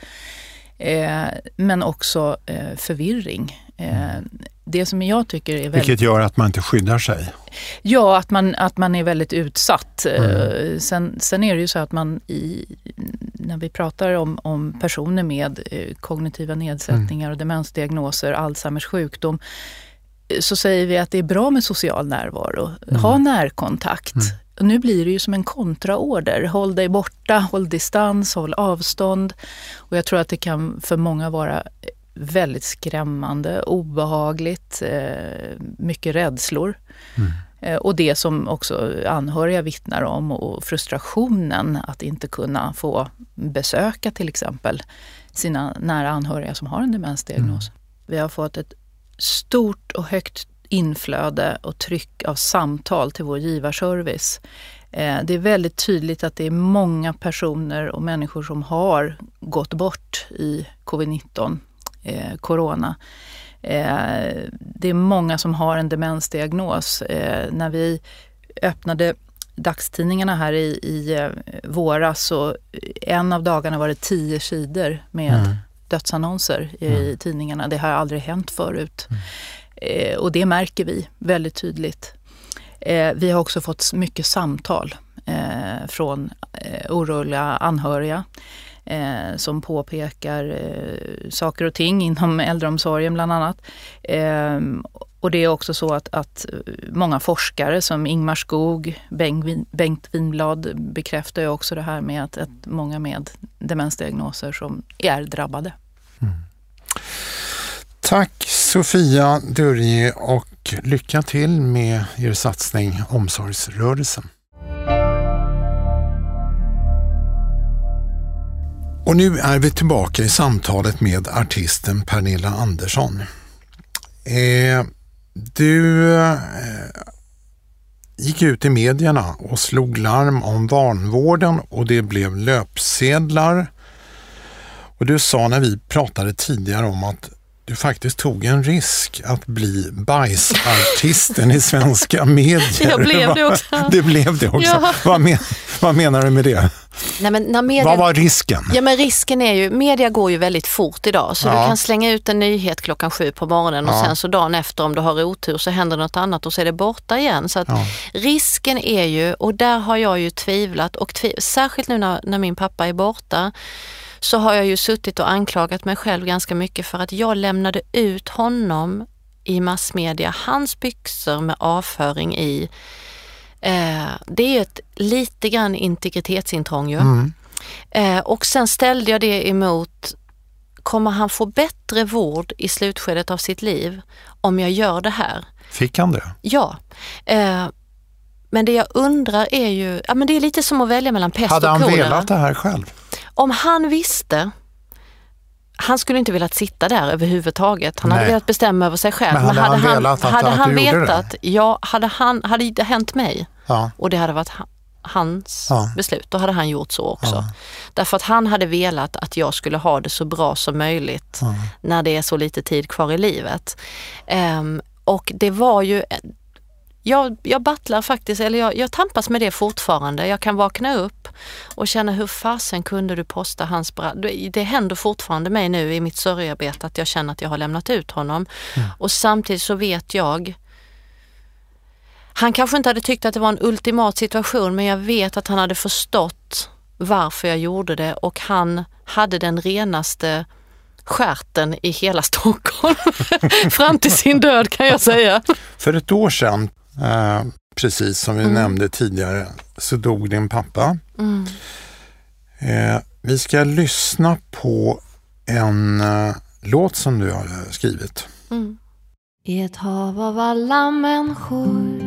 Eh, men också eh, förvirring. Eh, det som jag tycker är väldigt... Vilket gör att man inte skyddar sig? Ja, att man, att man är väldigt utsatt. Mm. Sen, sen är det ju så att man i, när vi pratar om, om personer med kognitiva nedsättningar mm. och demensdiagnoser, Alzheimers sjukdom, så säger vi att det är bra med social närvaro. Mm. Ha närkontakt. Nu blir det ju som en kontraorder. Håll dig borta, håll distans, håll avstånd. Och jag tror att det kan för många vara väldigt skrämmande, obehagligt, eh, mycket rädslor. Mm. Eh, och det som också anhöriga vittnar om och frustrationen att inte kunna få besöka till exempel sina nära anhöriga som har en demensdiagnos. Mm. Vi har fått ett stort och högt inflöde och tryck av samtal till vår givarservice. Eh, det är väldigt tydligt att det är många personer och människor som har gått bort i covid-19, eh, corona. Eh, det är många som har en demensdiagnos. När vi öppnade dagstidningarna här i, i våras så en av dagarna var det tio sidor med mm. dödsannonser i, mm. tidningarna. Det har aldrig hänt förut. Eh, och det märker vi väldigt tydligt. Eh, vi har också fått mycket samtal eh, från eh, oroliga anhöriga eh, som påpekar eh, saker och ting inom äldreomsorgen bland annat. Eh, och det är också så att, att eh, många forskare som Ingmar Skog, Bengt, Bengt Winblad bekräftar ju också det här med att, att många med demensdiagnoser som är drabbade. Mm. Tack Sofia Durje och lycka till med er satsning Omsorgsrörelsen. Och nu är vi tillbaka i samtalet med artisten Pernilla Andersson. Eh, du eh, gick ut i medierna och slog larm om vanvården och det blev löpsedlar. Och du sa när vi pratade tidigare om att du faktiskt tog en risk att bli bajsartisten i svenska medier. Jag blev det också. Det blev det också. Ja. Vad, men, vad, menar du med det? Nej, men när media, vad var risken? Ja, men risken är ju, media går ju väldigt fort idag så ja. du kan slänga ut en nyhet klockan sju på morgonen och sen så dagen efter om du har otur så händer något annat och så är det borta igen. Så att risken är ju, och där har jag ju tvivlat och tviv, särskilt nu när, när min pappa är borta så har jag ju suttit och anklagat mig själv ganska mycket för att jag lämnade ut honom i massmedia, hans byxor med avföring i. Eh, det är ett lite grann integritetsintrång ju. Mm. Eh, och sen ställde jag det emot, kommer han få bättre vård i slutskedet av sitt liv om jag gör det här? Fick han det? Ja. Eh, men det jag undrar är ju, ja men det är lite som att välja mellan pest och kolera. Hade han velat det här själv? Om han visste han skulle inte velat sitta där överhuvudtaget. Han Nej. hade velat bestämma över sig själv. Men hade, Men hade han, velat att, hade att han vetat, det? ja, hade, han, hade det hänt mig ja. och det hade varit hans ja. beslut, då hade han gjort så också. Ja. Därför att han hade velat att jag skulle ha det så bra som möjligt när det är så lite tid kvar i livet. Um, och det var ju jag, jag battlar faktiskt, eller jag, jag tampas med det fortfarande. Jag kan vakna upp och känna hur fasen kunde du posta hans brall? Det händer fortfarande mig nu i mitt sorgearbete att jag känner att jag har lämnat ut honom. Mm. Och samtidigt så vet jag han kanske inte hade tyckt att det var en ultimat situation men jag vet att han hade förstått varför jag gjorde det och han hade den renaste skärten i hela Stockholm fram till sin död kan jag säga. För ett år sedan Eh, precis som vi mm. nämnde tidigare så dog din pappa. Mm. Eh, vi ska lyssna på en eh, låt som du har skrivit. Mm. I ett hav av alla människor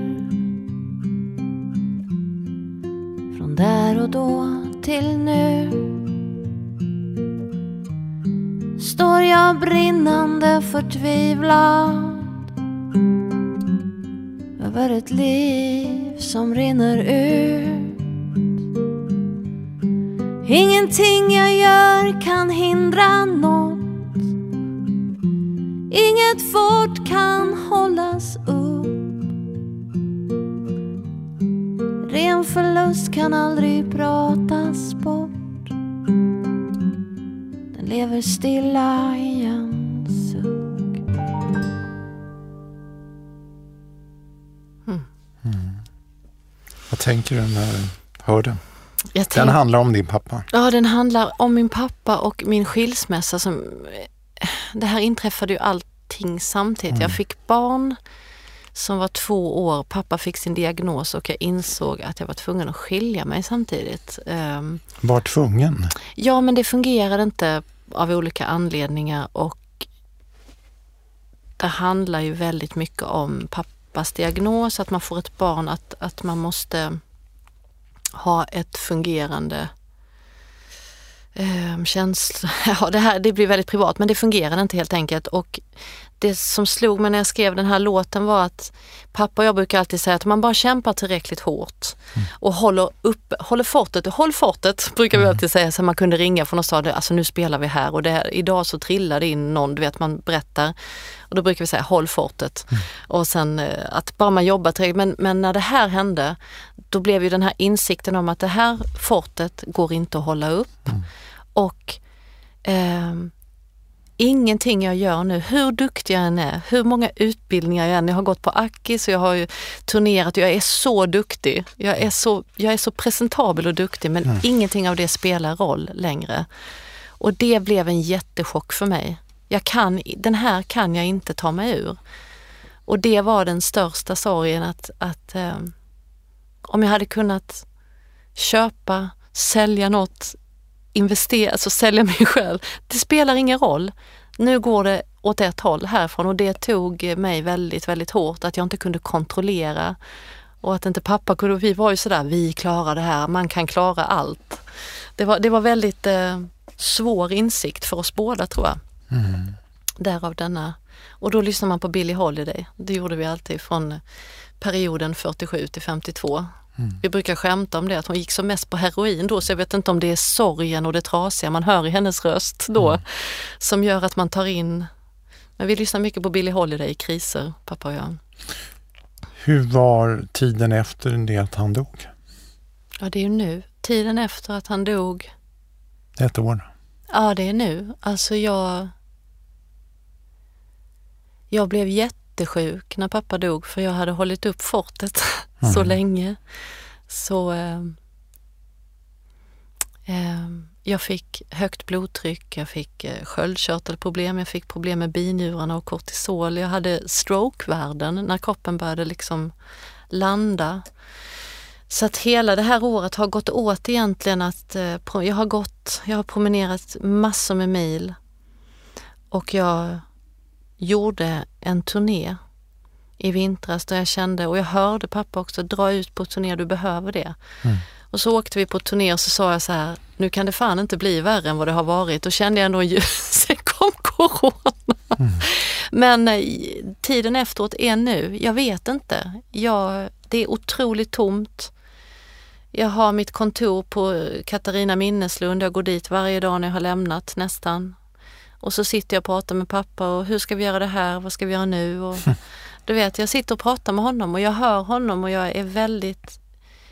Från där och då till nu Står jag brinnande förtvivlad över ett liv som rinner ut. Ingenting jag gör kan hindra något. Inget fort kan hållas upp. Ren förlust kan aldrig pratas bort. Den lever stilla igen. Tänker du när du hör den? Tänk... Den handlar om din pappa. Ja, den handlar om min pappa och min skilsmässa. Som, det här inträffade ju allting samtidigt. Mm. Jag fick barn som var två år. Pappa fick sin diagnos och jag insåg att jag var tvungen att skilja mig samtidigt. Ehm, var tvungen? Ja, men det fungerade inte av olika anledningar och det handlar ju väldigt mycket om pappa pappas diagnos, att man får ett barn, att, att man måste ha ett fungerande eh, känsla. Ja, det, här, det blir väldigt privat men det fungerar inte helt enkelt och det som slog mig när jag skrev den här låten var att pappa och jag brukar alltid säga att man bara kämpar tillräckligt hårt mm. och håller upp, håller fortet, håll fortet brukar vi mm. alltid säga så man kunde ringa från och sa alltså nu spelar vi här och här, idag så trillade in någon, du vet man berättar och då brukar vi säga håll fortet. Mm. Och sen eh, att bara man jobbar tillräckligt, men, men när det här hände då blev ju den här insikten om att det här fortet går inte att hålla upp mm. och eh, ingenting jag gör nu, hur duktig jag än är, hur många utbildningar jag än Jag har gått på Akis och jag har ju turnerat och jag är så duktig. Jag är så, jag är så presentabel och duktig men mm. ingenting av det spelar roll längre. Och det blev en jättechock för mig. Jag kan, den här kan jag inte ta mig ur. Och det var den största sorgen att, att eh, om jag hade kunnat köpa, sälja något investera, alltså sälja mig själv. Det spelar ingen roll. Nu går det åt ett håll härifrån och det tog mig väldigt, väldigt hårt att jag inte kunde kontrollera och att inte pappa kunde, vi var ju sådär, vi klarar det här, man kan klara allt. Det var, det var väldigt, eh, svår insikt för oss båda tror jag. Mm. Därav denna. Och då lyssnar man på Billie Holiday. Det gjorde vi alltid från perioden 47 till 52. Mm. Vi brukar skämta om det, att hon gick som mest på heroin då, så jag vet inte om det är sorgen och det trasiga man hör i hennes röst då, Mm. som gör att man tar in... Men vi lyssnar mycket på Billie Holiday i kriser, pappa och jag. Hur var tiden efter det att han dog? Ja, det är ju nu. Tiden efter att han dog. Ett år? Ja, det är nu. Alltså jag... Jag blev jättesjuk när pappa dog för jag hade hållit upp fortet så Mm. länge. Så eh, eh, jag fick högt blodtryck, jag fick eh, sköldkörtelproblem, jag fick problem med binjurarna och kortisol. Jag hade strokevärden när kroppen började liksom landa. Så att hela det här året har gått åt egentligen att eh, jag har gått, jag har promenerat massor med mil och jag gjorde en turné i vintras där jag kände, och jag hörde pappa också, dra ut på turné, du behöver det. Mm. Och så åkte vi på turné och så sa jag så här, nu kan det fan inte bli värre än vad det har varit. Då kände jag ändå en ljus, sen kom corona. Men eh, tiden efteråt är nu, jag vet inte. Jag, det är otroligt tomt. Jag har mitt kontor på Katarina Minneslund, jag går dit varje dag när jag har lämnat nästan. Och så sitter jag och pratar med pappa och hur ska vi göra det här, vad ska vi göra nu? Och, du vet, jag sitter och pratar med honom och jag hör honom och jag är väldigt,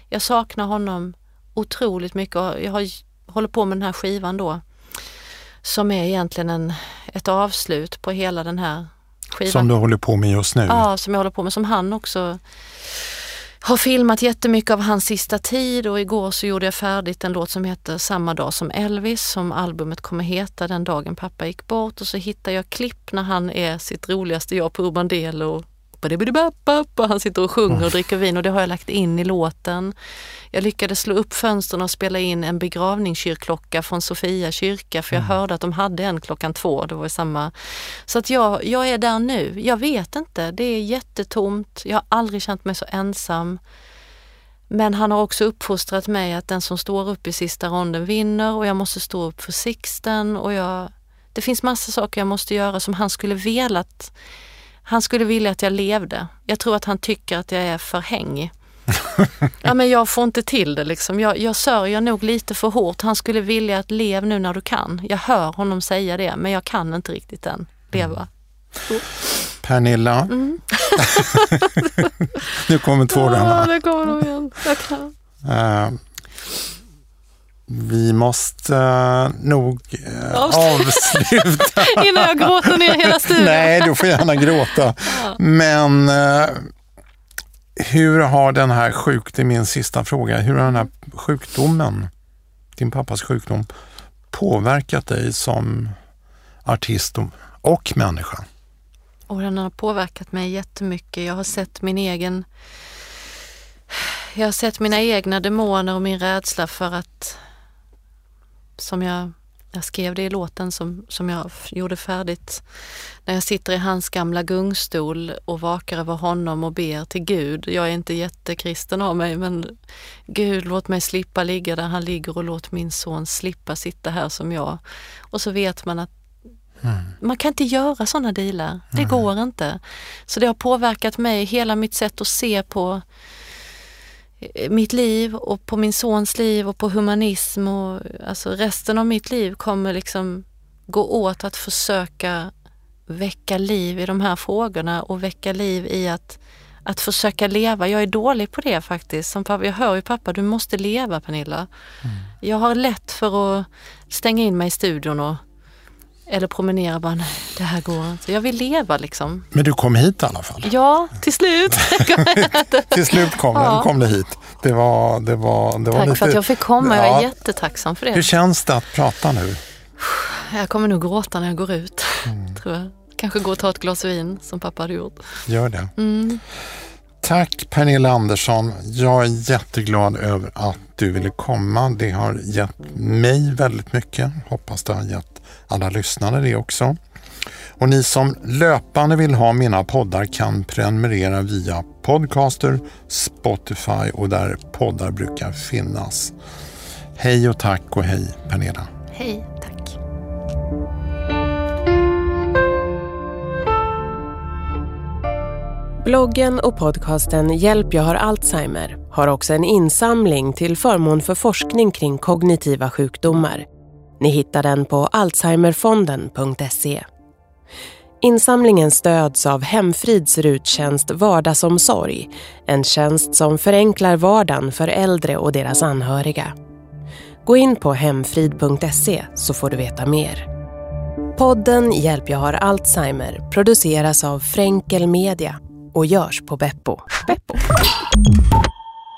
jag saknar honom otroligt mycket och jag har, håller på med den här skivan då som är egentligen en, ett avslut på hela den här skivan. Som du håller på med just nu? Ja, som jag håller på med, som han också har filmat jättemycket av hans sista tid och igår så gjorde jag färdigt en låt som heter Samma dag som Elvis som albumet kommer heta den dagen pappa gick bort. Och så hittar jag klipp när han är sitt roligaste jag på Urban Del och han sitter och sjunger och dricker vin och det har jag lagt in i låten. Jag lyckades slå upp fönstren och spela in en begravningskyrkklocka från Sofia kyrka för jag hörde att de hade en klockan två. Det var samma. Så att jag, jag är där nu. Jag vet inte. Det är jättetomt. Jag har aldrig känt mig så ensam. Men han har också uppfostrat mig att den som står upp i sista ronden vinner och jag måste stå upp för Sixten och jag, det finns massa saker jag måste göra som han skulle velat han skulle vilja att jag levde. Jag tror att han tycker att jag är för hängig. ja, men jag får inte till det liksom. Jag, jag sörjer nog lite för hårt. Han skulle vilja att lev nu när du kan. Jag hör honom säga det, men jag kan inte riktigt än leva. Pernilla, Mm. nu kommer tårarna. Ja, det kommer de igen. Jag kan. Eh, vi måste eh, nog eh, avsluta. Innan jag gråter ner hela studion. Nej, du får gärna gråta. Men eh, hur har den här sjuk, det är min sista fråga, hur har den här sjukdomen, din pappas sjukdom, påverkat dig som artist och, och människa? Och den har påverkat mig jättemycket. Jag har sett min egen... Jag har sett mina egna demoner och min rädsla för att... Som jag, jag skrev det i låten som, som jag gjorde färdigt. När jag sitter i hans gamla gungstol och vakar över honom och ber till Gud. Jag är inte jättekristen av mig men Gud låt mig slippa ligga där han ligger och låt min son slippa sitta här som jag. Och så vet man att man kan inte göra sådana dealar. Det går inte. Så det har påverkat mig, hela mitt sätt att se på mitt liv och på min sons liv och på humanism och alltså resten av mitt liv kommer liksom gå åt att försöka väcka liv i de här frågorna och väcka liv i att, att försöka leva. Jag är dålig på det faktiskt. Som pappa, jag hör ju pappa, du måste leva Pernilla. Jag har lätt för att stänga in mig i studion och eller promenera bara, nej det här går inte. Jag vill leva liksom. Men du kom hit i alla fall. Ja, till slut. Till slut kom, Ja. kom du hit. Det var, det var, det var Tack lite... för att jag fick komma. Jag är Ja. jättetacksam för Hur det. känns det att prata nu? Jag kommer nog gråta när jag går ut, Mm. tror jag. Kanske gå och ta ett glas vin som pappa hade gjort. Gör det. Mm. Tack Pernilla Andersson. Jag är jätteglad över att du ville komma. Det har gett mig väldigt mycket. Hoppas det har gett alla lyssnare det också. Och ni som löpande vill ha mina poddar kan prenumerera via Podcaster, Spotify och där poddar brukar finnas. Hej och tack och hej Pernilla. Hej, tack. Bloggen och podcasten Hjälp jag har Alzheimer har också en insamling till förmån för forskning kring kognitiva sjukdomar. Ni hittar den på alzheimerfonden.se. Insamlingen stöds av Hemfrids ruttjänst Vardagsomsorg, en tjänst som förenklar vardagen för äldre och deras anhöriga. Gå in på hemfrid.se så får du veta mer. Podden Hjälp jag har Alzheimer produceras av Fränkel Media och görs på Beppo. Beppo.